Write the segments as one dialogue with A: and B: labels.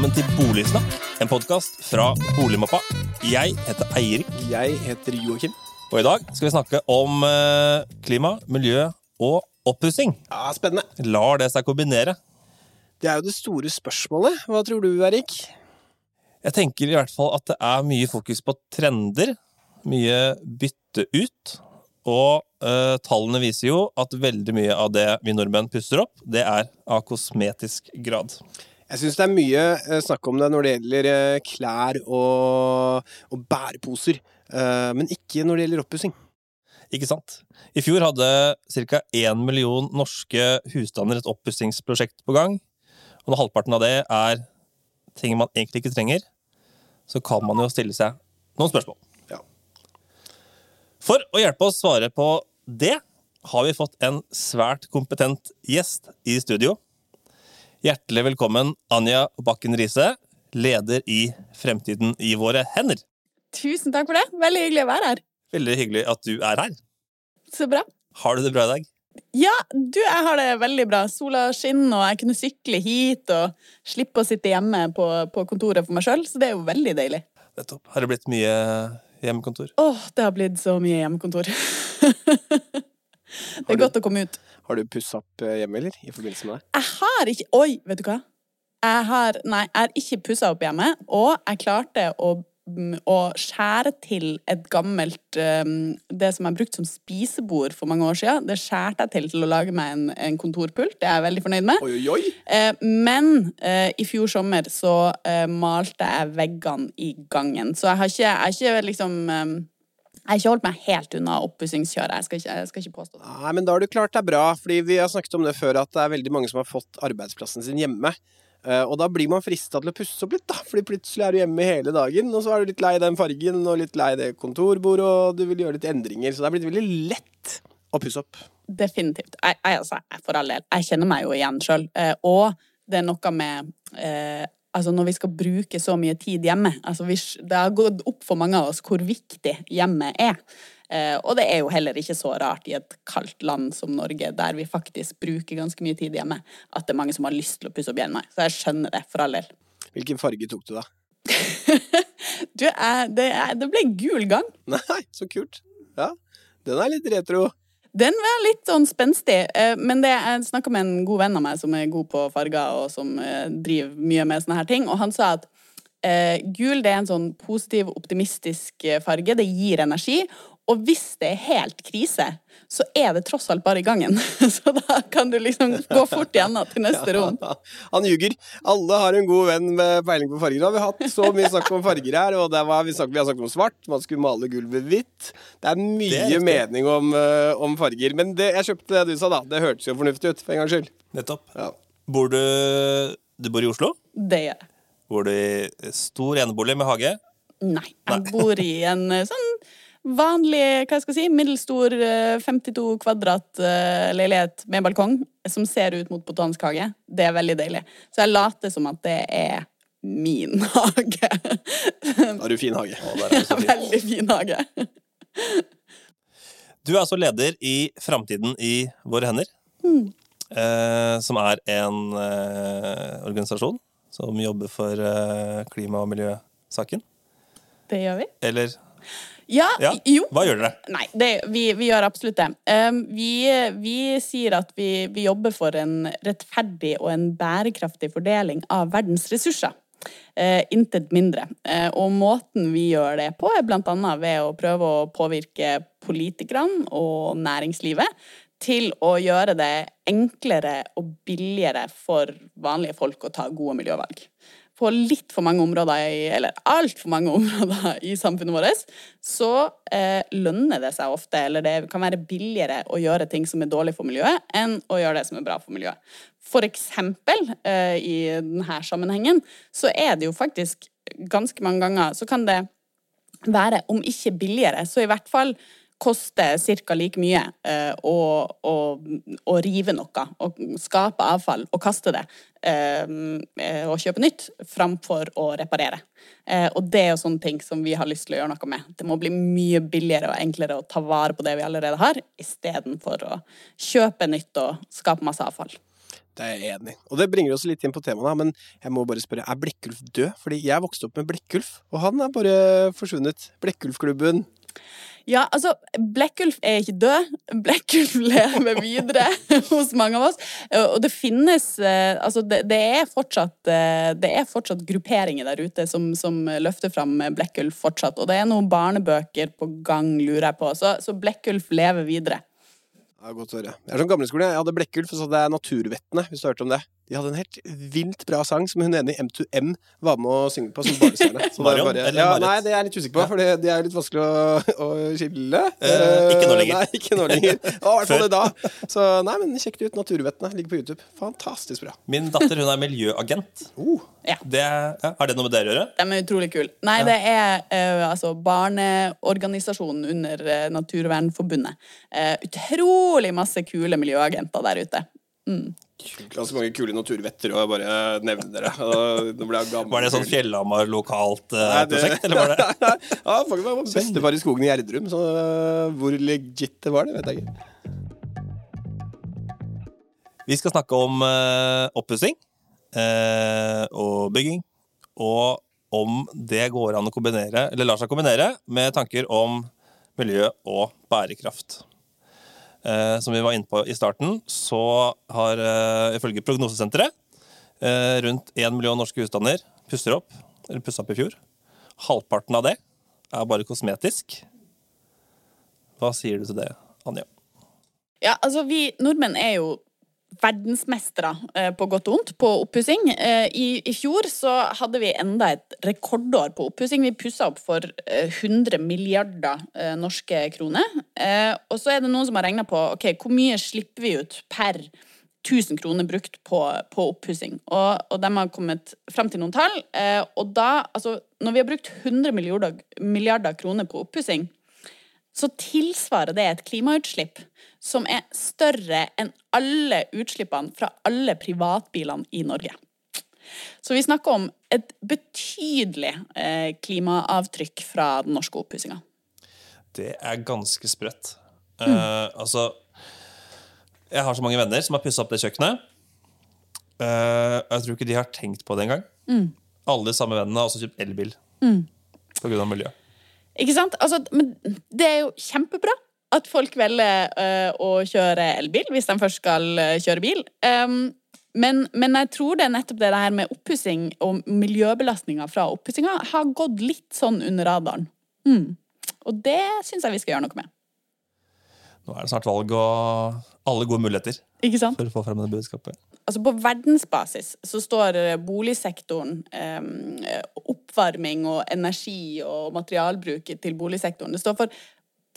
A: velkommen til Boligsnakk, en podkast fra Boligmappa. Jeg heter Eirik,
B: Jeg heter Joakim.
A: og i dag skal vi snakke om eh, klima, miljø og oppussing.
B: Ja, Spennende.
A: Lar det seg kombinere?
B: Det er jo det store spørsmålet. Hva tror du, Erik?
A: Jeg tenker i hvert fall at det er mye fokus på trender, mye bytte ut. Og uh, tallene viser jo at veldig mye av det vi nordmenn puster opp, det er av kosmetisk grad.
B: Jeg syns det er mye eh, snakk om det når det gjelder eh, klær og, og bæreposer. Eh, Men ikke når det gjelder oppussing.
A: Ikke sant? I fjor hadde ca. 1 million norske husstander et oppussingsprosjekt på gang. Og når halvparten av det er ting man egentlig ikke trenger, så kan man jo stille seg noen spørsmål.
B: Ja.
A: For å hjelpe oss svare på det, har vi fått en svært kompetent gjest i studio. Hjertelig velkommen, Anja Bakken Riise, leder i Fremtiden i våre hender.
C: Tusen takk for det. Veldig hyggelig å være her.
A: Veldig hyggelig at du er her.
C: Så bra.
A: Har du det bra i dag?
C: Ja, du, jeg har det veldig bra. Sola skinner, og jeg kunne sykle hit og slippe å sitte hjemme på, på kontoret for meg sjøl, så det er jo veldig deilig.
A: Nettopp. Har det blitt mye hjemmekontor?
C: Åh, det har blitt så mye hjemmekontor. det er godt å komme ut.
B: Har du pussa opp eh, hjemme, eller? I forbindelse med det?
C: Jeg har ikke Oi, vet du hva? Jeg har Nei, jeg har ikke pussa opp hjemme, og jeg klarte å mm, å skjære til et gammelt um, Det som jeg brukte som spisebord for mange år siden, det skjærte jeg til til å lage meg en, en kontorpult. Det er jeg veldig fornøyd med.
B: Oi, oi!
C: Eh, men eh, i fjor sommer så malte jeg veggene i gangen. Så jeg har ikke, jeg har ikke liksom eh, Jeg har ikke holdt meg helt unna oppussingskjøret. Jeg, skal ikke- jeg skal ikke påstå det.
B: Nei, men da har du klart deg bra, fordi vi har snakket om det før, at det er veldig mange som har fått arbeidsplassen sin hjemme. Eh, Og da blir man frista til å pusse opp litt, da. Fordi plutselig er du hjemme hele dagen, og så er du litt lei den fargen, og litt lei det kontorbordet, og du vil gjøre litt endringer. Så det er blitt veldig lett å pusse opp.
C: Definitivt. Jeg, jeg, altså, for all del. Jeg kjenner meg jo igjen sjøl. Eh, og det er noe med eh, Altså, når vi skal bruke så mye tid hjemme altså, vi, Det har gått opp for mange av oss hvor viktig hjemmet er. Eh, og det er jo heller ikke så rart i et kaldt land som Norge, der vi faktisk bruker ganske mye tid hjemme, at det er mange som har lyst til å pusse opp hjemme. Så jeg skjønner det, for all del.
B: Hvilken farge tok du, da?
C: Du, jeg, det, jeg, det ble gul gang.
B: Nei, så kult. Ja, den er litt retro.
C: Den var litt sånn spenstig, eh, men det, jeg snakka med en god venn av meg som er god på farger, og som eh, driver mye med sånne her ting, og han sa at eh, gul det er en sånn positiv, optimistisk eh, farge. Det gir energi. Og hvis det er helt krise, så er det tross alt bare i gangen. Så da kan du liksom gå fort igjennom til neste rom.
B: Han ljuger. Alle har en god venn med peiling på farger. Nå har vi hatt så mye snakk om farger her, og det var, vi, snakket, vi har snakket om svart. Man skulle male gulvet hvitt. Det er mye
A: Det er
B: mening om, eh, om farger. Men det, jeg kjøpte det du sa, da. Det hørtes jo fornuftig ut, for en gangs skyld.
A: Nettopp.
B: Ja.
A: Bor du Du bor i Oslo?
C: Det gjør jeg.
A: Bor du i stor enebolig med hage?
C: Nei. Jeg bor i en eh, sånn vanlig, hva skal jeg si, middelstor eh, 52 kvadrat eh, leilighet med balkong som ser ut mot Botanisk hage. Det er veldig deilig. Så jeg later som at det er min hage.
B: Da har du fin hage.
A: Ja, er
C: veldig fin hage.
A: Du er altså leder i Framtiden i våre hender. Eh, som er en eh, organisasjon som jobber for eh, klima- og miljøsaken.
C: Det gjør vi.
A: Eller
C: Ja,
A: ja,
C: jo.
A: hva gjør dere?
C: Nei, det, vi, vi gjør absolutt det. Um, vi, vi sier at vi, vi jobber for en rettferdig og en bærekraftig fordeling av verdens ressurser. Uh, intet mindre. Uh, og måten vi gjør det på, er annet ved å prøve å påvirke politikerne og næringslivet til å gjøre det enklere og billigere for vanlige folk å ta gode miljøvalg på litt for mange områder, i, eller altfor mange områder i samfunnet vårt, så eh, lønner det seg ofte, eller det kan være billigere å gjøre ting som er dårlig for miljøet, enn å gjøre det som er bra for miljøet. For eksempel, eh, i denne sammenhengen, så er det jo faktisk ganske mange ganger, så kan det være, om ikke billigere, så i hvert fall koster ca. like mye eh, å, å, å rive noe, og skape avfall og kaste det, eh, eh, og kjøpe nytt, framfor å reparere. Og det er jo sånne ting som vi har lyst til å gjøre noe med. Det må bli mye billigere og enklere å ta vare på det vi allerede har, istedenfor å kjøpe nytt og skape masse avfall.
B: Det er jeg enig. Og det bringer oss litt inn på temaet, men jeg må bare spørre, er Blekkulf død? Fordi jeg vokste opp med Blekkulf, og han er bare forsvunnet. Blekkulfklubben.
C: Ja, altså, Blekkulf er ikke død. Blekkulf lever videre hos mange av oss. Og det finnes eh, Altså, det, det, er, fortsatt, eh, det er fortsatt grupperinger der ute som, som løfter fram Blekkulf fortsatt. Og det er noen barnebøker på gang, lurer jeg på. Så, så Blekkulf lever videre.
B: Ja, godt å høre. Jeg er sånn gamleskolen. Jeg hadde Blekkulf, og så hadde jeg Naturvettene, hvis du har hørt om det. De hadde en helt vilt bra sang som hun enig i M2M var med å synge på som barnestjerne.
A: Marion, eller
B: ja,
A: Marit?
B: Nei, det er jeg litt usikker på, for det, det er litt vanskelig å, å skille.
A: Eh, ikke nå lenger.
B: Nei, ikke nå lenger. Å, I hvert fall det da. Så nei, men sjekk det ut. Naturvettene ligger på YouTube. Fantastisk bra.
A: Min datter hun er miljøagent.
B: Uh,
C: Ja.
A: Det, ja, har det noe med dere å gjøre?
C: De er utrolig kule. Nei, det er uh, altså barneorganisasjonen under uh, Naturvernforbundet. Uh, utrolig masse kule miljøagenter der ute.
B: Ganske mange kule naturvetter å bare nevne dere. Og Nå ble jeg.
A: Var det sånn Fjellhamar lokalt uh,
B: Nei, det-
A: prosjekt, eller var det
B: ja, faktisk var det bestefar i skogen i Gjerdrum, så uh, hvor legit det var, det vet jeg ikke.
A: Vi skal snakke om uh, oppussing uh, og bygging, og om det går an å kombinere, eller lar seg kombinere, med tanker om miljø og bærekraft. Eh, som vi var inne på i starten, så har eh, ifølge Prognosesenteret eh, rundt 1 million norske husstander pusser opp, eller pussa opp i fjor. Halvparten av det er bare kosmetisk. Hva sier du til det, Anja?
C: Ja, altså vi nordmenn er jo verdensmestere eh, på godt og vondt på oppussing. Eh, i, I fjor så hadde vi enda et rekordår på oppussing. Vi pussa opp for eh, 100 milliarder eh, norske kroner. Og så er det noen som har regna på ok, hvor mye slipper vi ut per 1000 kroner brukt på, på oppussing. Og, og de har kommet frem til noen tall. Og da, altså, når vi har brukt 100 milliarder, milliarder kroner på oppussing, så tilsvarer det et klimautslipp som er større enn alle utslippene fra alle privatbilene i Norge. Så vi snakker om et betydelig eh, klimaavtrykk fra den norske oppussinga.
A: Det er ganske sprøtt. Eh, altså Jeg har så mange venner som har pussa opp det kjøkkenet. Uh, jeg tror ikke de har tenkt på det engang. Alle de samme vennene har også kjøpt elbil. Grunn av miljøet.
C: Ikke sant? Altså, men det er jo kjempebra at folk velger uh, å kjøre elbil hvis de først skal uh, kjøre bil. Um, men, men jeg tror det er nettopp det her med oppussing og miljøbelastninga fra oppussinga har gått litt sånn under radaren. Mm. Og det syns jeg vi skal gjøre noe med.
A: Nå er det snart valg og alle gode muligheter for å få frem det budskapet.
C: Altså På verdensbasis så står eh, boligsektoren, eh, oppvarming og energi og materialbruk til boligsektoren Det står for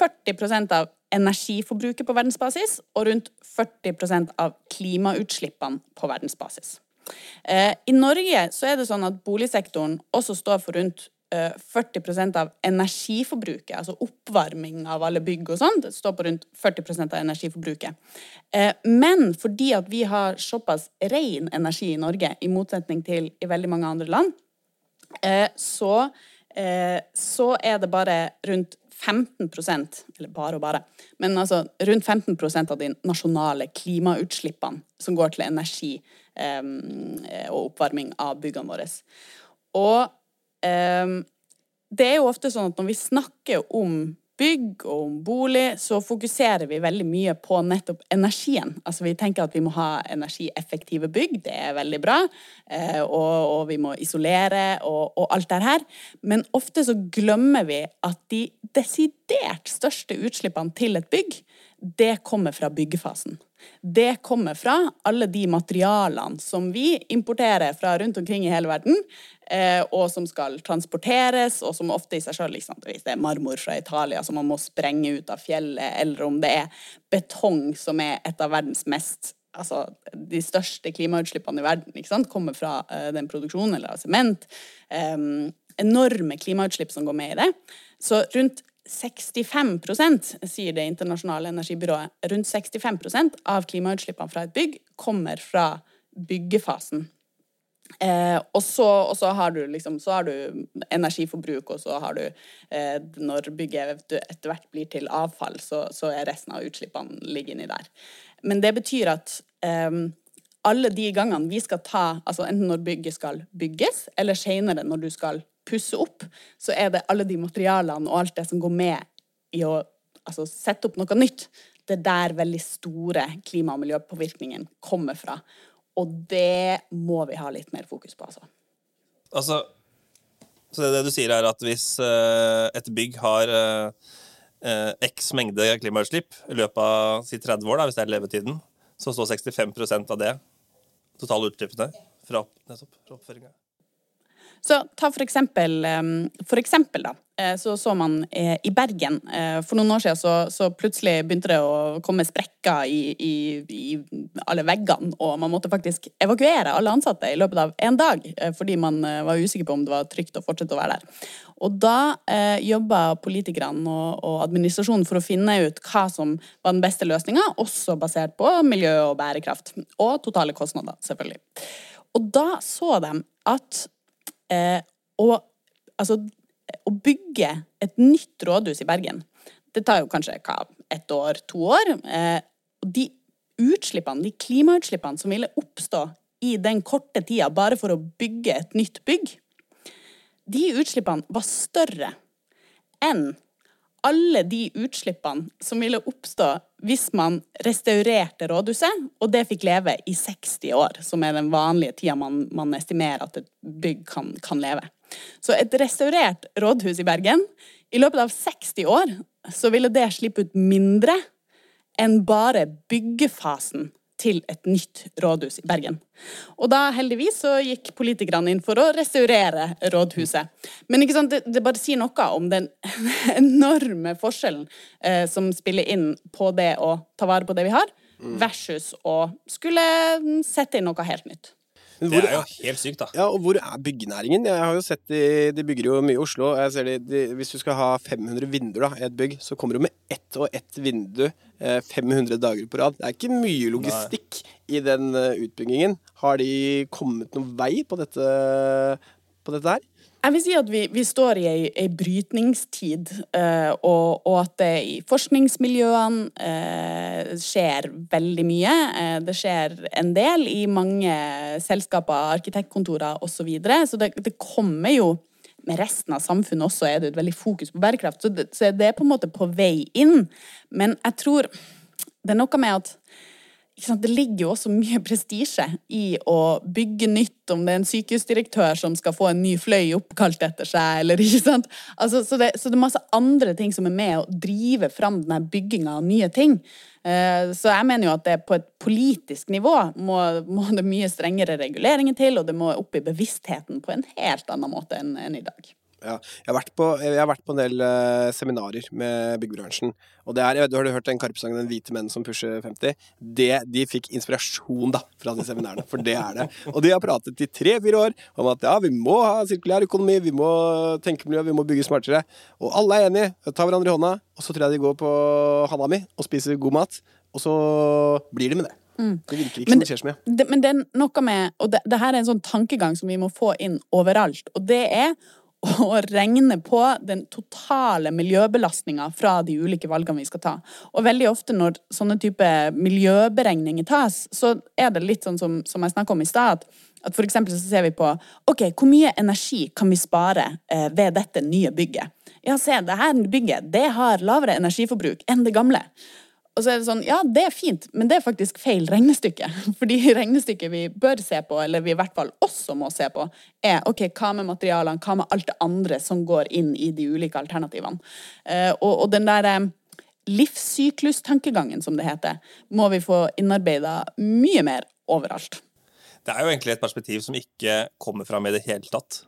C: 40% av energiforbruket på verdensbasis og rundt 40% av klimautslippene på verdensbasis. Eh, I Norge så er det sånn at boligsektoren også står for rundt 40% av energiforbruket, altså oppvarming av alle bygg og sånn, det står på rundt 40% av energiforbruket. Eh, Men fordi at vi har såpass ren energi i Norge, i motsetning til i veldig mange andre land, eh, så, eh, så er det bare rundt 15% eller bare og bare, men altså rundt 15% av de nasjonale klimautslippene som går til energi eh, og oppvarming av byggene våre. Og eh, det er jo ofte sånn at når vi snakker om bygg og om bolig, så fokuserer vi veldig mye på nettopp energien. Altså vi tenker at vi må ha energieffektive bygg, det er veldig bra, eh, og, og vi må isolere og, og alt det her. Men ofte så glemmer vi at de desidert største utslippene til et bygg, det kommer fra byggefasen. Det kommer fra alle de materialene som vi importerer fra rundt omkring i hele verden, eh, og som skal transporteres, og som ofte i seg selv, liksom, hvis det er marmor fra Italia som man må sprenge ut av fjellet, eller om det er betong som er et av verdens mest Altså, de største klimautslippene i verden ikke sant, kommer fra eh, den produksjonen, eller av sement. Um, enorme klimautslipp som går med i det. Så rundt 65% sier Det internasjonale energibyrået, rundt 65% av klimautslippene fra et bygg kommer fra byggefasen. Eh, og, så, og så har liksom Så har du energiforbruk, og så har du eh, Når bygget etter hvert blir til avfall, så, så er resten av utslippene ligger inni der. Men det betyr at eh, alle de gangene vi skal ta, altså enten når bygget skal bygges, eller senere når du skal pusse opp, så er det alle de materialene og alt det som går med i å altså, sette opp noe nytt. Det er der veldig store klima- og miljøpåvirkningen kommer fra. Og det må vi ha litt mer fokus på, altså.
A: Altså, så det du sier er at hvis eh, et bygg har eh, x mengde klimautslipp i løpet av si 30 år, da, hvis det er levetiden, så står 65% av det, totale utslippene, fra, opp, fra oppføringa.
C: Så ta for eksempel, for eksempel da, eh, så så man eh, i Bergen eh, For noen år siden så, så plutselig begynte det å komme sprekker i, i, i, alle veggene, og man måtte faktisk evakuere alle ansatte i løpet av én dag, fordi man var usikker på om det var trygt å fortsette å være der. Og da eh, jobba politikerne og, og, administrasjonen for å finne ut hva som var den beste løsninga, også basert på miljø og bærekraft. Og totale kostnader, selvfølgelig. Og da så de at og altså Å bygge et nytt rådhus i Bergen, det tar jo kanskje hva, ett år, to år. Eh, og de utslippene, de klimautslippene som ville oppstå i den korte tida bare for å bygge et nytt bygg, de utslippene var større enn alle de utslippene som ville oppstå hvis man restaurerte rådhuset, og det fikk leve i 60 år, som er den vanlige tida man, man estimerer at et bygg kan, kan, leve. Så et restaurert rådhus i Bergen, i løpet av 60 år, så ville det slippe ut mindre enn bare byggefasen til et nytt rådhus i Bergen. Og da heldigvis så gikk politikerne inn for å restaurere rådhuset. Men sant, det, det bare sier noe om den enorme forskjellen eh, som spiller inn på det å ta vare på det vi har, versus å skulle sette inn noe helt nytt.
A: Det er jo helt sykt, da.
B: Ja, og hvor er byggenæringen? Jeg har jo sett de, de bygger jo mye i Oslo. Jeg ser de, de, hvis du skal ha 500 vinduer da, i et bygg, så kommer du med ett og ett vindu 500 eh, dager på rad. Det er ikke mye logistikk Nei. i den eh, utbyggingen. Har de kommet noen vei på dette, på dette her?
C: Jeg vil si at vi, vi står i ei, ei brytningstid, eh, og, og, at det i forskningsmiljøene eh, skjer veldig mye. Eh, det skjer en del i mange selskaper, arkitektkontorer osv. Så, videre. så det, det, kommer jo med resten av samfunnet også er det et veldig fokus på bærekraft. Så det, så det er på en måte på vei inn. Men jeg tror det er noe med at det ligger jo også mye prestisje i å bygge nytt, om det er en sykehusdirektør som skal få en ny fløy oppkalt etter seg, eller ikke sant. Altså, så, det, så, det, er masse andre ting som er med å drive fram denne bygginga av nye ting. Uh, så jeg mener jo at det på et politisk nivå må, må, det mye strengere reguleringer til, og det må opp i bevisstheten på en helt annen måte enn, enn i dag.
B: Ja. Jeg, har på, jeg, har vært på, en del uh, seminarer med byggebransjen. Og det er, du har hørt den Karpe-sangen 'Den hvite menn som pusher 50'? Det, de fikk inspirasjon da, fra de seminarene, for det er det. Og de har pratet i tre-fire år om at ja, vi må ha sirkulær økonomi, vi må tenke miljø, vi må bygge smartere. Og alle er enige, tar hverandre i hånda, og så tror jeg de går på Hanami og spiser god mat. Og så blir de med det. Mm. Det virker ikke men, som det skjer så mye.
C: Det, men det er noe med Og det, det her er en sånn tankegang som vi må få inn overalt. Og det er å regne på den totale miljøbelastninga fra de ulike valgene vi skal ta. Og veldig ofte når sånne type miljøberegninger tas, så er det litt sånn som, som jeg snakka om i stad, at for eksempel så ser vi på ok, hvor mye energi kan vi spare eh, ved dette nye bygget. Ja, se, det her bygget det har lavere energiforbruk enn det gamle. Og så er det sånn, ja, det er fint, men det er faktisk feil regnestykke. Fordi regnestykket vi bør se på, eller vi i hvert fall også må se på, er ok, hva med materialene, hva med alt det andre som går inn i de ulike alternativene. Uh, og, og, den der um, livssyklustankegangen, som det heter, må vi få innarbeida mye mer overalt.
A: Det er jo egentlig et perspektiv som ikke kommer fram i det hele tatt.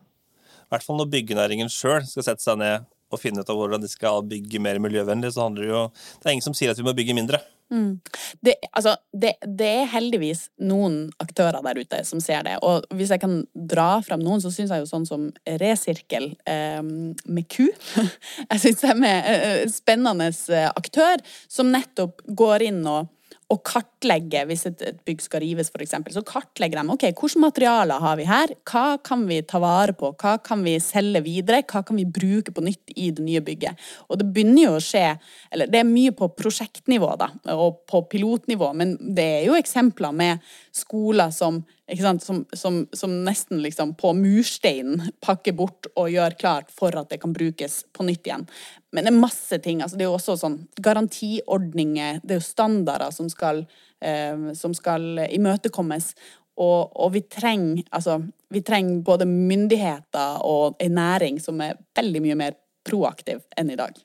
A: I hvert fall når byggenæringen sjøl skal sette seg ned og finne ut av hvordan de skal bygge mer miljøvennlig, så handler det jo Det er ingen som sier at vi må bygge mindre.
C: Mm. Det, altså, det, det, er heldigvis noen aktører der ute som ser det. Og hvis jeg kan dra fram noen, så syns jeg jo sånn som Resirkel eh, med ku Jeg syns det er en eh, spennende eh, aktør som nettopp går inn og og kartlegge, hvis et, et bygg skal rives f.eks., så kartlegger de ok, hvilke materialer har vi her, hva kan vi ta vare på, hva kan vi selge videre, hva kan vi bruke på nytt i det nye bygget. Og det begynner jo å skje, eller det er mye på prosjektnivå da, og på pilotnivå, men det er jo eksempler med skoler som, som, som, som nesten liksom på mursteinen pakker bort og gjør klart for at det kan brukes på nytt igjen. Men det er masse ting. altså Det er jo også sånn garantiordninger, det er jo standarder som skal, eh, som skal imøtekommes. Og, og, vi trenger altså, vi trenger både myndigheter og en næring som er veldig mye mer proaktiv enn i dag.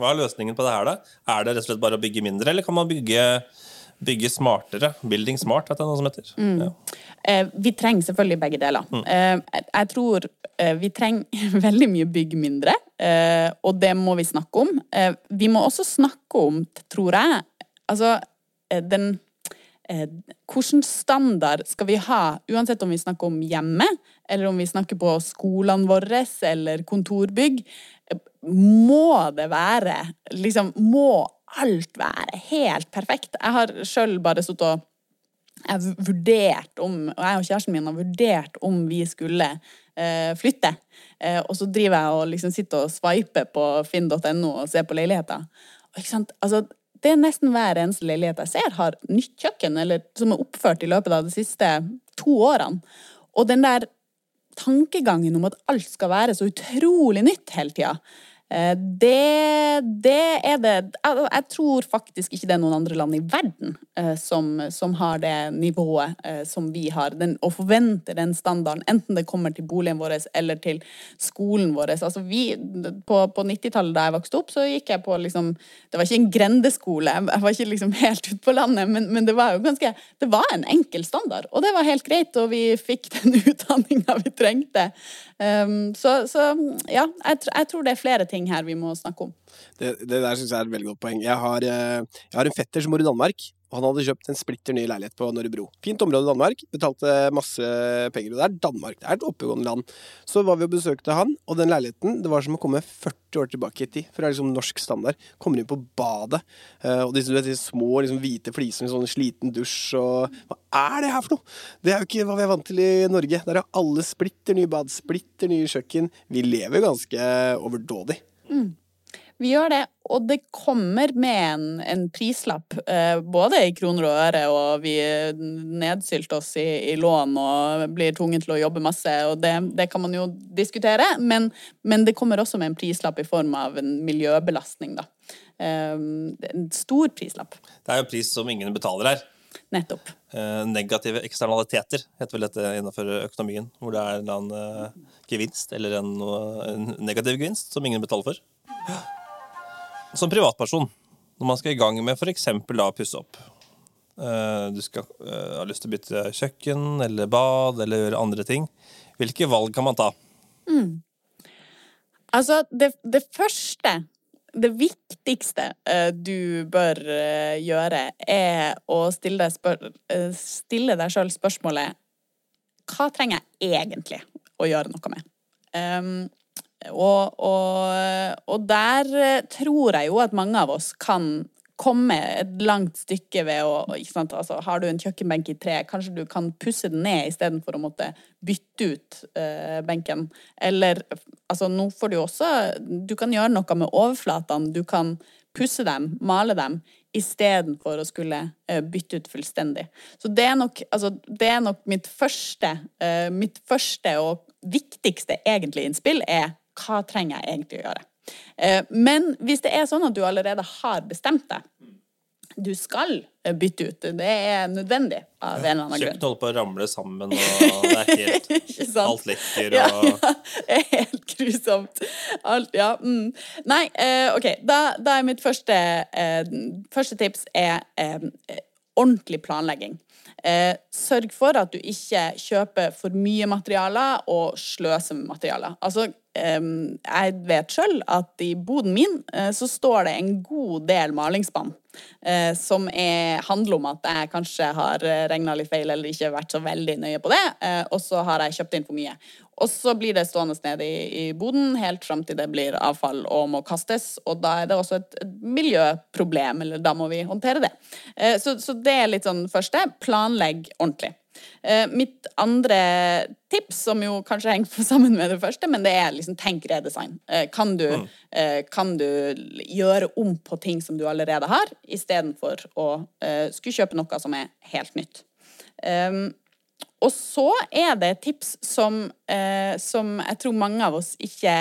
A: Hva er løsningen på det her, da? Er det rett og slett bare å bygge mindre, eller kan man bygge, bygge smartere? Building smart, vet jeg noe som heter. Mm. Ja.
C: Eh, vi trenger selvfølgelig begge deler. Mm. Eh, jeg tror vi trenger veldig mye bygg mindre, eh, og det må vi snakke om. Eh, vi må også snakke om, tror jeg, altså eh, den hvilken standard skal vi ha, uansett om vi snakker om hjemme, eller om vi snakker på skolene våre eller kontorbygg? må det være Liksom, må alt være helt perfekt? Jeg har sjøl bare sittet og jeg vurdert om, og jeg og kjæresten min har vurdert om vi skulle eh, flytte. Eh, og så driver jeg og liksom sitter og sveiper på finn.no og ser på leiligheter. Altså, det er nesten hver eneste leilighet jeg ser, har nytt kjøkken, eller som er oppført i løpet av de siste to årene. Og den der tankegangen om at alt skal være så utrolig nytt hele tida, Eh, det, det, er det Jeg tror faktisk ikke det er noen andre land i verden eh, som, som har det nivået eh, som vi har, den, og forventer den standarden, enten det kommer til boligen vår eller til skolen vår. Altså vi, på, på 90-tallet da jeg vokste opp, så gikk jeg på liksom Det var ikke en grendeskole, jeg var ikke liksom helt ute på landet, men, men, det var jo ganske Det var en enkel standard, og det var helt greit, og vi fikk den utdanninga vi trengte. Um, så, så, ja, jeg, jeg, tror det er flere ting her vi må snakke om.
B: Det, det der syns jeg er et veldig godt poeng. Jeg har, eh, jeg har en fetter som bor i Danmark. Og han hadde kjøpt en splitter ny leilighet på Norrebro. Fint område i Danmark. Betalte masse penger. Og det er Danmark. Det er et oppegående land. Så var vi og besøkte han, og den leiligheten Det var som å komme 40 år tilbake i tid. For det er liksom norsk standard. Kommer inn på badet, eh, og disse, de små liksom, hvite flisene sånn sliten dusj og Hva er det her for noe?! Det er jo ikke hva vi er vant til i Norge. Der er alle splitter nye bad, splitter nye kjøkken. Vi lever ganske overdådig.
C: Mm. Vi gjør det, og det kommer med en, en prislapp, eh, både i kroner og øre, og vi nedsylter oss i, i, lån og blir tvunget til å jobbe masse, og det, det kan man jo diskutere, men, men, det kommer også med en prislapp i form av en miljøbelastning, da. Eh, en stor prislapp.
A: Det er jo pris som ingen betaler her.
C: Nettopp.
A: Eh, negative eksternaliteter heter vel dette innenfor økonomien, hvor det er en eller annen eh, gevinst eller en, en negativ gevinst som ingen betaler for. Som privatperson, når man skal i gang med f.eks. å pusse opp eh, Du skal ha lyst til å bytte kjøkken eller bad eller gjøre andre ting. Hvilke valg kan man ta?
C: Mm. Altså, det, det, første Det viktigste uh, du bør uh, gjøre, er å stille deg, sjøl spørsmålet Hva trenger jeg egentlig å gjøre noe med? Um, og, og, og, der eh, tror jeg jo at mange av oss kan komme et langt stykke ved å altså, Har du en kjøkkenbenk i tre, kanskje du kan pusse den ned istedenfor å måtte bytte ut uh, benken. Eller altså, nå får du også Du kan gjøre noe med overflatene. Du kan pusse dem, male dem, istedenfor å skulle uh, bytte ut fullstendig. Så det er nok, altså, det er nok mitt første, uh, mitt første og viktigste egentlig innspill er hva trenger jeg egentlig å gjøre? Eh, men hvis det er sånn at du allerede har bestemt deg, du skal eh, bytte ut. Det er nødvendig av en eller annen grunn.
A: Kjøkkenet holder på å ramle sammen, og det er helt Alt lekker og ja, ja,
C: Det er helt grusomt. Alt, ja. Mm. Nei, eh, OK. Da, da, er mitt første, første tips er ordentlig planlegging. Eh, sørg for at du ikke kjøper for mye materialer og sløser med materialer. Altså, eh, jeg vet sjøl at i boden min eh, så står det en god del malingsspann. Eh, som er, handler om at jeg kanskje har eh, regna litt feil eller ikke vært så veldig nøye på det, eh, og så har jeg kjøpt inn for mye. Og så blir det stående nede i, i boden helt fram til det blir avfall og må kastes. Og da er det også et, et miljøproblem, eller da må vi håndtere det. Så, så, det er litt sånn første. Planlegg ordentlig. Eh, mitt andre tips, som jo kanskje henger sammen med det første, men det er liksom tenk redesign. Eh, kan, du, mm. eh, kan du gjøre om på ting som du allerede har, istedenfor å skulle kjøpe noe som er helt nytt. Um, og så er det et tips som, som, jeg tror mange av oss ikke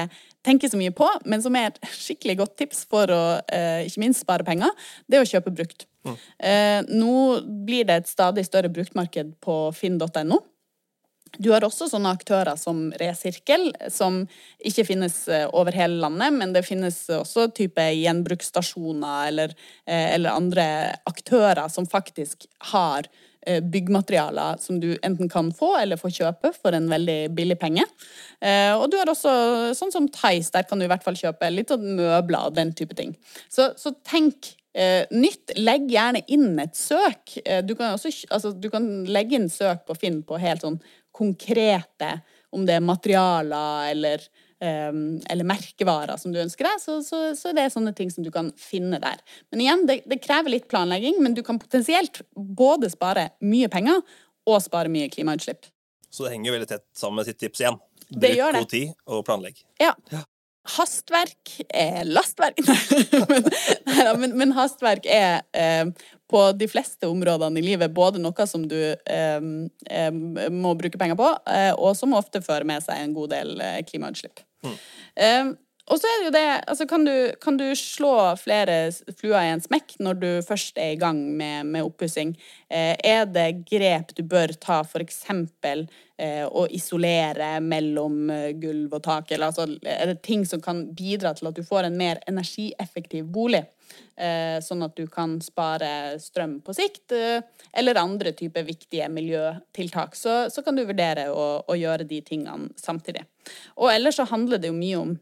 C: tenker så mye på, men som er et skikkelig godt tips for å eh, ikke minst spare penger, det er å kjøpe brukt. Mm. Eh, nå blir det et stadig større bruktmarked på finn.no. Du har også sånne aktører som Resirkel, som ikke finnes eh, over hele landet, men det finnes også type gjenbruksstasjoner eller, eller andre aktører som faktisk har byggmaterialer som du enten kan få eller få kjøpe for en veldig billig penge. Eh, og du har også sånn som Theis, der kan du i hvert fall kjøpe litt av møbler og den type ting. Så, så tenk eh, nytt. Legg gjerne inn et søk. Eh, du, kan også, altså, du kan legge inn søk på Finn på helt sånn konkrete, om det er materialer eller eller merkevarer som du ønsker deg, så, så, så, det er sånne ting som du kan finne der. Men igjen, det, det, krever litt planlegging, men du kan potensielt både spare mye penger og spare mye klimautslipp.
A: Så det henger veldig tett sammen med sitt tips igjen. Bruk god tid og planlegg.
C: Ja. ja. Hastverk er lastverk. men, men, men, hastverk er eh, på de fleste områdene i livet både noe som du eh, eh, må bruke penger på, eh, og som ofte fører med seg en god del eh, klimautslipp. Mm. og så er det jo det altså kan du, kan du, slå flere fluer i en smekk når du først er i gang med, med oppussing? Eh, er det grep du bør ta, for Eh, å isolere mellom eh, gulv og tak? Eller altså, er det ting som kan bidra til at du får en mer energieffektiv bolig? Eh, sånn at du kan spare strøm på sikt, eh, eller andre typer viktige miljøtiltak. Så, så kan du vurdere å, å, gjøre de tingene samtidig. Og ellers så handler det jo mye om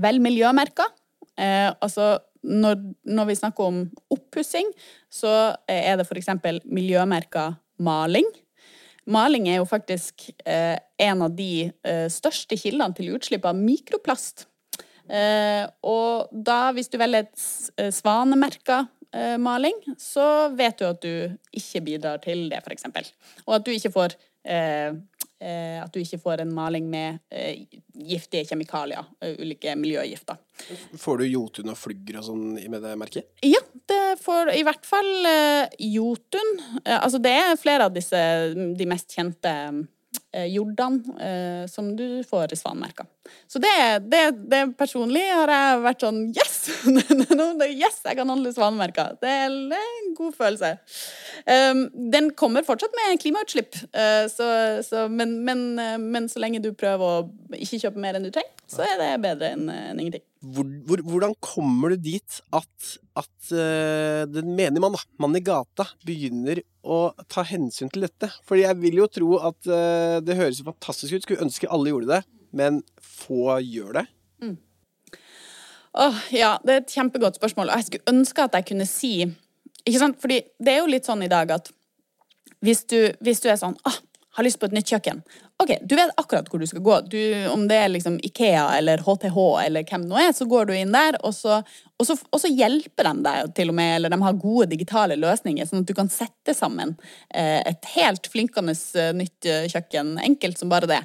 C: vel miljømerker. Eh, altså når, når, vi snakker om oppussing, så er det f.eks. miljømerka maling. Maling er jo faktisk eh, en av de eh, største kildene til utslipp av mikroplast. Eh, og da, hvis du velger et eh, svanemerka eh, maling, så vet du at du ikke bidrar til det, f.eks. Og at du ikke får eh, at du ikke får en maling med eh, giftige kjemikalier, ulike miljøgifter.
B: Får du jotun og flygger og sånn med det merket?
C: Ja, det får i hvert fall jotun. altså det er flere av disse, de mest kjente eh, Jordan, eh, som du får i svanemerka. Så det, det, det, personlig har jeg vært sånn Yes! yes, jeg kan handle svanemerka. Det er en god følelse. Um, den kommer fortsatt med klimautslipp, uh, så, så, men, men, men, så lenge du prøver å ikke kjøpe mer enn du trenger, så er det bedre enn en ingenting.
B: Hvor, hvor, hvordan kommer du dit at, at den menige mann, da, mann i gata, begynner å ta hensyn til dette? Fordi jeg vil jo tro at det høres jo fantastisk ut, skulle ønske alle gjorde det men få gjør det? Mm.
C: Åh, ja, det er et kjempegodt spørsmål. Og jeg skulle ønske at jeg kunne si Ikke sant? Fordi det er jo litt sånn i dag at hvis du, hvis du er sånn ah, har lyst på et nytt kjøkken. Ok, Du vet akkurat hvor du skal gå. Du, om det er liksom Ikea eller HTH eller hvem det nå er, så går du inn der, og så, og, så, og så, hjelper de deg til og med, eller de har gode digitale løsninger, sånn at du kan sette sammen eh, et helt flinkende eh, nytt eh, kjøkken. Enkelt som bare det.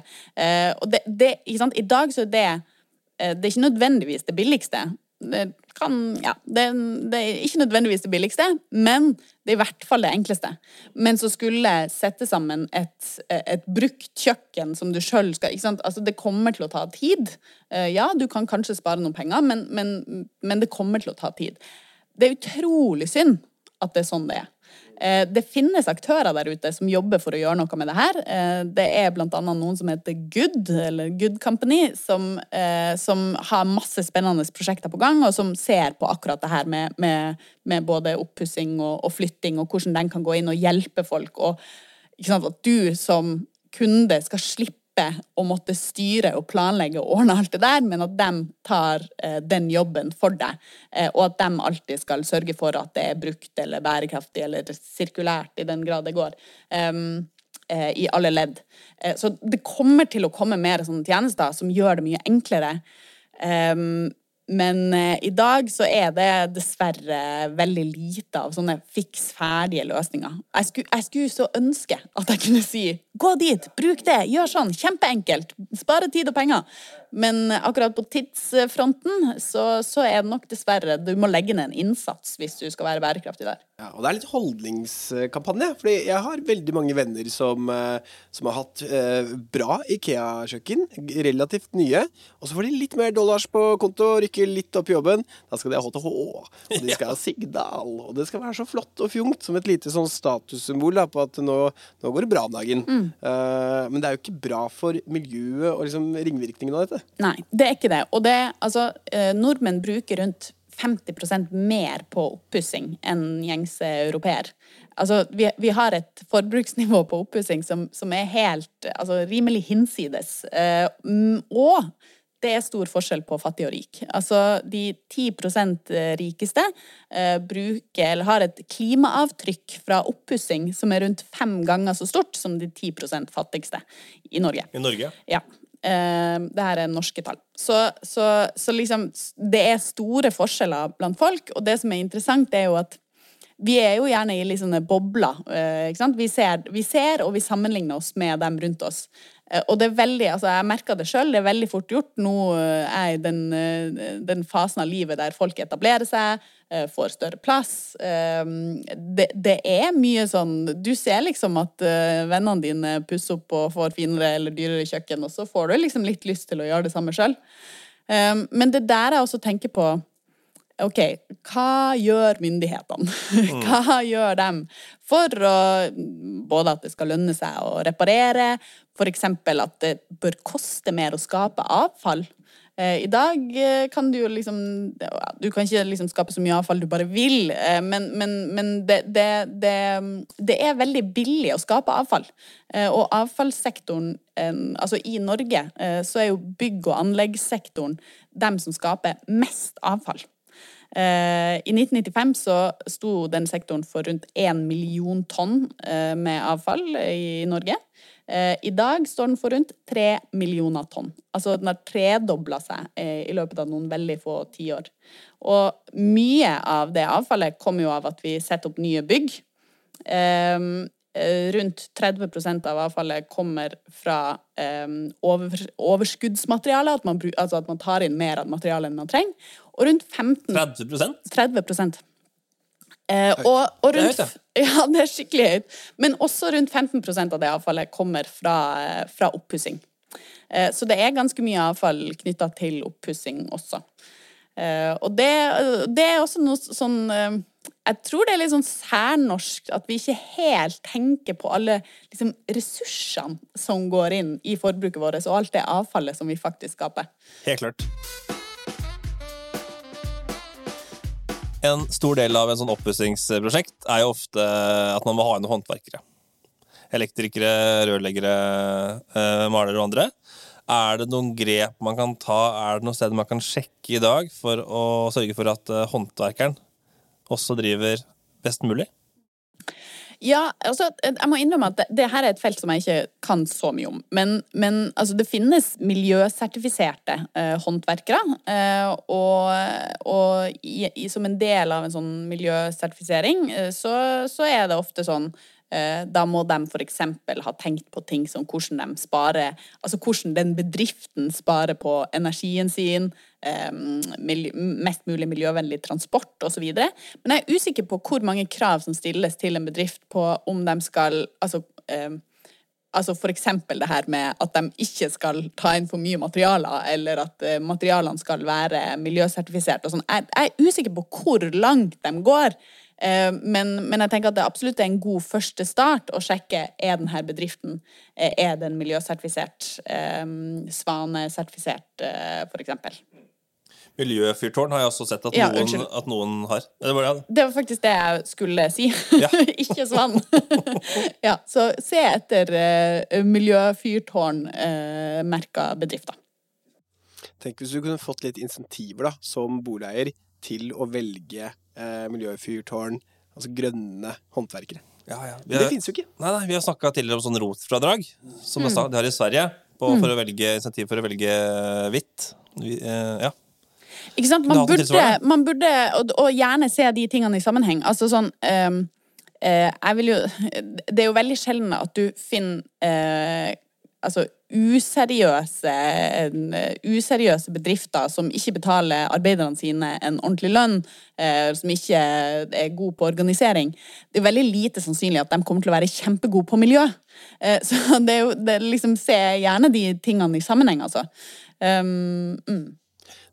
C: Og det, det? I dag så er det det er ikke nødvendigvis det billigste, det kan Ja, det, det, er ikke nødvendigvis det billigste, men det er i hvert fall det enkleste. Men så skulle sette sammen et, et brukt kjøkken som du sjøl skal ikke sant? Altså, det kommer til å ta tid. Eh, ja, du kan kanskje spare noen penger, men, men, men det kommer til å ta tid. Det er utrolig synd at det er sånn det er. Eh, det finnes aktører der ute som jobber for å gjøre noe med det her. Eh, det er bl.a. noen som heter Good, eller Good Company, som, eh, som, har masse spennende prosjekter på gang, og som ser på akkurat det her med, med, med både oppussing og, og, flytting, og hvordan den kan gå inn og hjelpe folk. Og sant, at du som kunde skal slippe slippe å måtte styre og planlegge og ordne alt det der, men at de tar eh, den jobben for deg. Eh, og at de alltid skal sørge for at det er brukt eller bærekraftig eller sirkulært, i den grad det går. Um, eh, i alle ledd. Eh, så det kommer til å komme mer sånne tjenester som gjør det mye enklere. Um, men eh, i dag så er det dessverre veldig lite av sånne fiks ferdige løsninger. Jeg skulle, jeg skulle så ønske at jeg kunne si gå dit, bruk det, gjør sånn, kjempeenkelt, spare tid og penger. Men akkurat på tidsfronten så, så, er det nok dessverre Du må legge ned en innsats hvis du skal være bærekraftig der.
B: Ja, og det er litt holdningskampanje. Fordi jeg har veldig mange venner som, eh, som har hatt eh, bra Ikea-kjøkken, relativt nye. Og så får de litt mer dollars på konto, rykker litt opp i jobben. Da skal de ha HTH, og de skal ha Sigdal, og det skal være så flott og fjongt som et lite sånn statussymbol da, på at nå, nå, går det bra om dagen. Mm. Uh, men det er jo ikke bra for miljøet og liksom ringvirkningene av dette.
C: Nei, det er ikke det. Og det, altså, eh, nordmenn bruker rundt 50% mer på oppussing enn gjengse europeer. Altså, vi, vi, har et forbruksnivå på oppussing som, som, er helt altså, rimelig hinsides. Eh, og det er stor forskjell på fattig og rik. Altså, de 10 rikeste eh, bruker, eller har et klimaavtrykk fra oppussing som er rundt fem ganger så stort som de 10% fattigste i Norge.
A: I Norge?
C: Ja. Uh, det her er norske tall. Så, så, så, liksom Det er store forskjeller blant folk, og det som er interessant, er jo at vi er jo gjerne i litt sånne bobler. Sant? Vi ser, vi ser, og vi sammenligner oss med dem rundt oss. Uh, og det er veldig, altså Jeg merker det sjøl, det er veldig fort gjort. Nå er jeg i den, den fasen av livet der folk etablerer seg, Eh, får større plass. Ehm, det, det, er mye sånn Du ser liksom at eh, vennene dine pusser opp og får finere eller dyrere kjøkken, og så får du liksom litt lyst til å gjøre det samme sjøl. Ehm, men det der jeg også tenker på OK, hva gjør myndighetene? Mm. hva gjør dem for å Både at det skal lønne seg å reparere, f.eks. at det bør koste mer å skape avfall. Eh, I dag eh, kan du jo liksom Du kan ikke liksom skape så mye avfall du bare vil, eh, men, men, men det, det, det, det, er veldig billig å skape avfall. Og avfallssektoren, altså i Norge, så er jo bygg- og anleggssektoren dem som skaper mest avfall. I 1995 så sto den sektoren for rundt én million tonn med avfall i Norge. Eh, I dag står den for rundt tre millioner tonn. Altså den har tredobla seg eh, i løpet av noen veldig få tiår. Og mye av det avfallet kommer jo av at vi setter opp nye bygg. Eh, rundt 30 av avfallet kommer fra overskuddsmateriale, altså at man tar inn mer av materialet enn man trenger. Og rundt 15
A: 30
C: 30 Eh, og, og rundt, det er høyt, ja. ja. det er skikkelig høyt. Men også rundt 15% av det avfallet kommer fra, fra oppussing. Eh, så det er ganske mye avfall knytta til oppussing også. Eh, og det, det, er også noe sånn eh, Jeg tror det er litt sånn særnorsk at vi ikke helt tenker på alle liksom, ressursene som går inn i forbruket vårt, og alt det avfallet som vi faktisk skaper.
A: Helt klart. En stor del av en sånn oppussingsprosjekt er jo ofte at man må ha inn håndverkere. Elektrikere, rørleggere, eh, malere og andre. Er det noen grep man kan ta, er det noen steder man kan sjekke i dag for å sørge for at eh, håndverkeren også driver best mulig?
C: Ja, altså, jeg må innrømme at det, det, her er et felt som jeg ikke kan så mye om. Men, men altså, det finnes miljøsertifiserte eh, håndverkere. Eh, og, og i, i, som en del av en sånn miljøsertifisering, eh, så, så, er det ofte sånn da må de f.eks. ha tenkt på ting som hvordan de sparer Altså hvordan den bedriften sparer på energien sin, mest mulig miljøvennlig transport osv. Men jeg er usikker på hvor mange krav som stilles til en bedrift på om de skal altså, Altså f.eks. det her med at de ikke skal ta inn for mye materialer, eller at eh, materialene skal være miljøsertifisert og sånn. Jeg er usikker på hvor langt de går. Eh, men, men, jeg tenker at det absolutt er en god første start å sjekke er denne bedriften eh, er den miljøsertifisert, eh, svanesertifisert f.eks.
A: Miljøfyrtårn har jeg også sett at, ja, noen, at noen, har.
C: Det var, det. det var, faktisk det jeg skulle si. Ja. Ikke svann. ja, så se etter uh, miljøfyrtårn-merka uh, bedrifter.
B: Tenk hvis du kunne fått litt insentiver da, som boligeier til å velge eh, miljøfyrtårn, altså grønne håndverkere.
A: Ja, ja.
B: Men det fins jo ikke.
A: nei, nei, vi har snakka tidligere om sånn rotfradrag, som de har i Sverige, på, for å velge insentiv for å velge hvitt. Vi, eh, ja.
C: Ikke sant? Man burde, man burde og, og gjerne se de tingene i sammenheng. Altså sånn um, uh, Jeg vil jo Det er jo veldig sjelden at du finner uh, altså useriøse, eh, useriøse bedrifter som ikke betaler arbeiderne sine en ordentlig lønn, eh, som ikke er god på organisering. Det er veldig lite sannsynlig at de kommer til å være kjempegode på miljø. Eh, så det er jo det er liksom Se gjerne de tingene i sammenheng, altså. Um, mm.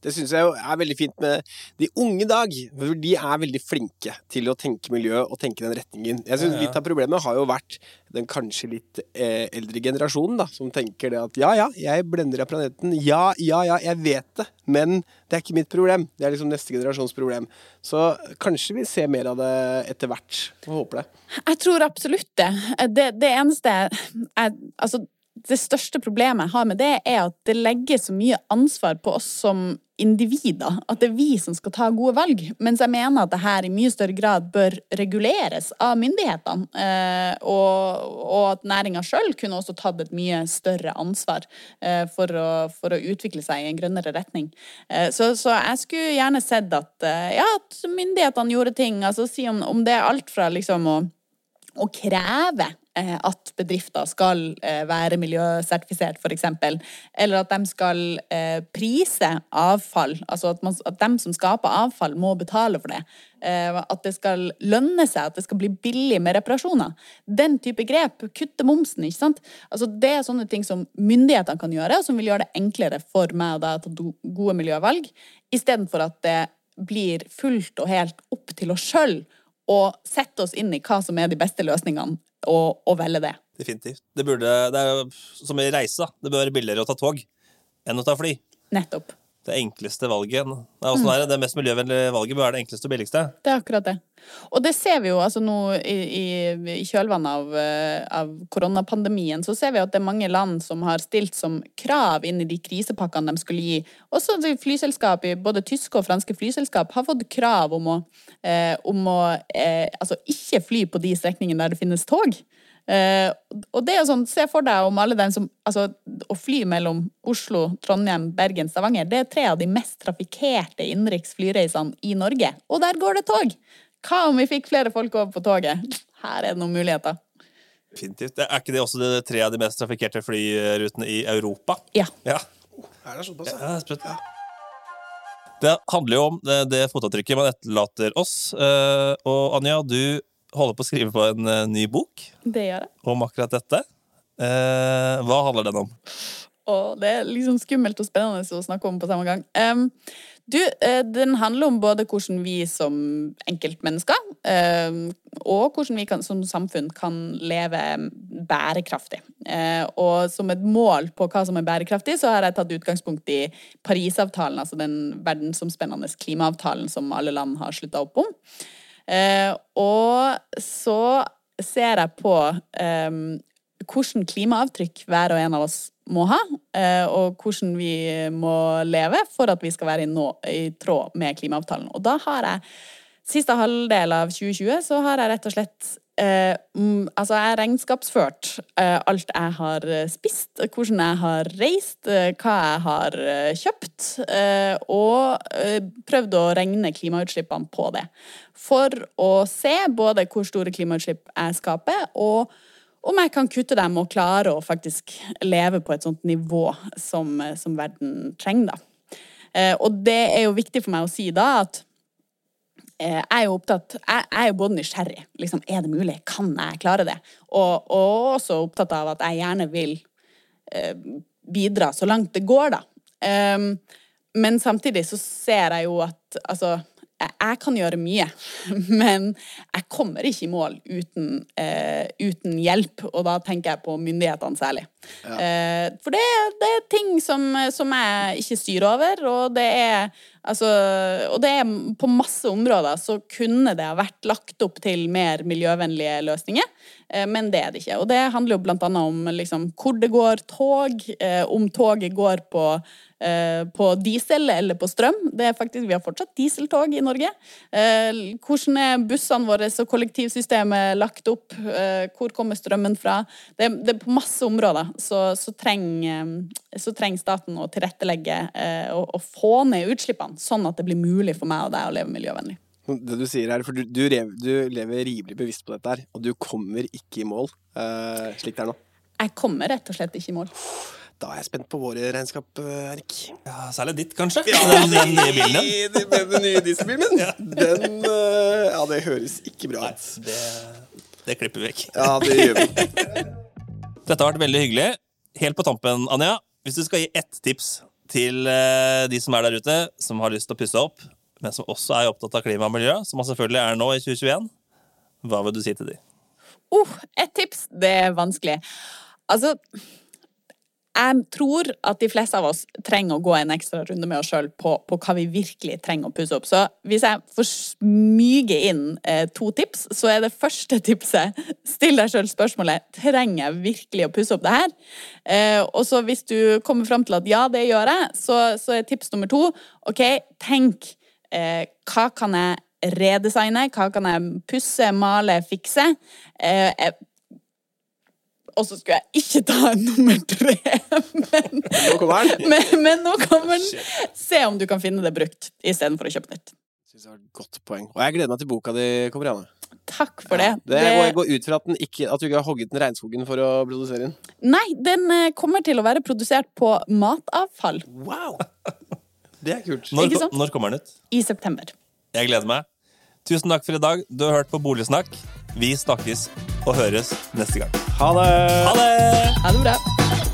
B: Det syns jeg er veldig fint med de unge i dag. For de er veldig flinke til å tenke miljø og tenke den retningen. Jeg synes
A: Ja, ja.
B: Litt av problemet har jo vært den kanskje litt eh, eldre generasjonen, da, som tenker det at ja ja, jeg blender av planeten. Ja ja ja, jeg vet det, men det er ikke mitt problem. Det er liksom neste generasjons problem. Så kanskje vi ser mer av det etter hvert. Jeg håper det.
C: Jeg tror absolutt det. Det, det eneste jeg, Altså, det største problemet jeg har med det, er at det legger så mye ansvar på oss som individer. At det er vi som skal ta gode valg. Mens jeg mener at det her i mye større grad bør reguleres av myndighetene. Eh, og, og at næringa sjøl kunne også tatt et mye større ansvar eh, for, å, for å utvikle seg i en grønnere retning. Eh, så, så jeg skulle gjerne sett at, ja, at myndighetene gjorde ting. Altså si om, om det er alt fra liksom å å kreve at bedrifter skal eh, være miljøsertifisert, f.eks. Eller at de skal eh, prise avfall. Altså at, man, at de som skaper avfall, må betale for det. Eh, at det skal lønne seg, at det skal bli billig med reparasjoner. Den type grep. Kutte momsen, ikke sant. Altså, det er sånne ting som myndighetene kan gjøre, og som vil gjøre det enklere for meg og deg å ta gode miljøvalg, istedenfor at det blir fullt og helt opp til oss sjøl og sette oss inn i hva som er de beste løsningene, og, å velge det.
A: Definitivt. Det, burde, det er som i reise. da. Det bør være billigere å ta tog enn å ta fly.
C: Nettopp.
A: Det enkleste valget. Nei, hvordan er det? det mest miljøvennlige valget bør være det enkleste og billigste.
C: Det er akkurat det. Og det ser vi jo altså nå i, i, i kjølvannet av, eh, av koronapandemien, så ser vi at det er mange land som har stilt som krav inn i de krisepakkene de skulle gi. Også flyselskap, i både tyske og franske flyselskap har fått krav om å, eh, om å eh, altså ikke fly på de strekningene der det finnes tog. Eh, og det er jo sånn, Se for deg om alle dem som altså, Å fly mellom Oslo, Trondheim, Bergen, Stavanger, det er tre av de mest trafikkerte innenriks flyreisene i Norge. Og der går det tog! Hva om vi fikk flere folk over på toget? Her er det noen muligheter.
A: Definitivt. Er ikke det også de tre av de mest trafikkerte flyrutene i Europa?
C: Ja.
A: Ja.
B: Er det såpass?
A: Ja, det er handler jo om det, det fotavtrykket man etterlater oss. Uh, og Anja, du holder på å skrive på en eh, ny bok
C: Det gjør jeg.
A: om akkurat dette. Eh, hva handler den om?
C: Og det er liksom skummelt og spennende å snakke om på samme gang. Um, du, eh, den handler om både hvordan vi som enkeltmennesker um, og hvordan vi kan, som samfunn kan leve bærekraftig. Uh, og som et mål på hva som er bærekraftig, så har jeg tatt utgangspunkt i Parisavtalen, altså den verdensomspennende klimaavtalen som alle land har slutta opp om. Eh, og så ser jeg på em, hvordan klimaavtrykk hver og en av oss må ha, eh, og hvordan vi må leve for at vi skal være i, nå, i tråd med klimaavtalen. Og da har jeg Siste halvdel av 2020 så har jeg rett og slett eh, mm, altså jeg har regnskapsført eh, alt jeg har eh, spist, hvordan jeg har reist, eh, hva jeg har eh, kjøpt, eh, og prøvd å regne klimautslippene på det. For å se både hvor store klimautslipp jeg skaper, og om jeg kan kutte dem og klare å faktisk leve på et sånt nivå som, som verden trenger, da. Og det er jo viktig for meg å si da at jeg er jo opptatt jeg er jo både nysgjerrig. Liksom, er det mulig? Kan jeg klare det? Og, og også opptatt av at jeg gjerne vil eh, bidra så langt det går, da. Um, men samtidig så ser jeg jo at altså jeg, kan gjøre mye, men jeg kommer ikke i mål uten, uh, uten hjelp, og da tenker jeg på myndighetene særlig. Eh, for det, det er ting som, som jeg ikke styrer over, og det er altså Og det er på masse områder så kunne det ha vært lagt opp til mer miljøvennlige løsninger. Eh, men det er det ikke. Og det handler jo annet om liksom, hvor det går tog, eh, om toget går på eh, på diesel eller på strøm. Det er faktisk, Vi har fortsatt dieseltog i Norge. Hvordan er bussene våre og kollektivsystemet lagt opp? Hvor kommer strømmen fra? Det, det er På masse områder så, så, trenger, treng staten å tilrettelegge og, og få ned utslippene, sånn at det blir mulig for meg og deg å leve miljøvennlig.
B: Det du sier her, for du, du, lever, du lever rimelig bevisst på dette her, og du kommer ikke i mål uh, slik det er nå.
C: Jeg kommer rett og slett ikke i mål.
B: Da er jeg spent på våre regnskap, Erik.
A: Ja, Særlig ditt, kanskje? Ja, den, den nye bilen din.
B: Den, den nye dieselbilen min? ja. Den uh, Ja, det høres ikke bra ut.
A: Det, det klipper vi vekk.
B: Ja, det gjør vi.
A: Dette har vært veldig hyggelig. Helt på tampen, Anja, hvis du skal gi ett tips til de som er der ute, som har lyst til å pusse opp men som også er opptatt av klima og miljø, som man selvfølgelig er nå i 2021, hva vil du si til de?
C: Oh, et tips. Det er vanskelig. Altså jeg tror at de fleste av oss trenger å gå en ekstra runde med oss sjøl på, på, hva vi virkelig trenger å pusse opp. Så hvis jeg får smyge inn eh, to tips, så er det første tipset still deg sjøl spørsmålet trenger jeg virkelig å pusse opp det her. Eh, og så hvis du kommer fram til at ja, det gjør jeg, så, så er tips nummer to OK, tenk eh, hva kan jeg redesigne, hva kan jeg pusse, male, fikse? Eh, og så skulle jeg ikke ta en nummer tre, men
B: Nå kommer den.
C: Men, men, nå kommer den. Se om du kan finne det brukt istedenfor å kjøpe nytt.
B: Synes det var et godt poeng. Og jeg gleder meg til boka di Kobriane.
C: Takk for det.
B: Ja, det jeg går ut fra at, ikke, at, du ikke har hogget den regnskogen for å produsere den?
C: Nei, den eh, kommer til å være produsert på matavfall.
B: Wow! Det er kult.
A: Når, når kommer den ut?
C: I september.
A: Jeg gleder meg. Tusen takk for i dag. Du har hørt på Boligsnakk. Vi snakkes og høres neste gang.
B: Ha det!
A: Ha det!
C: Ha det bra.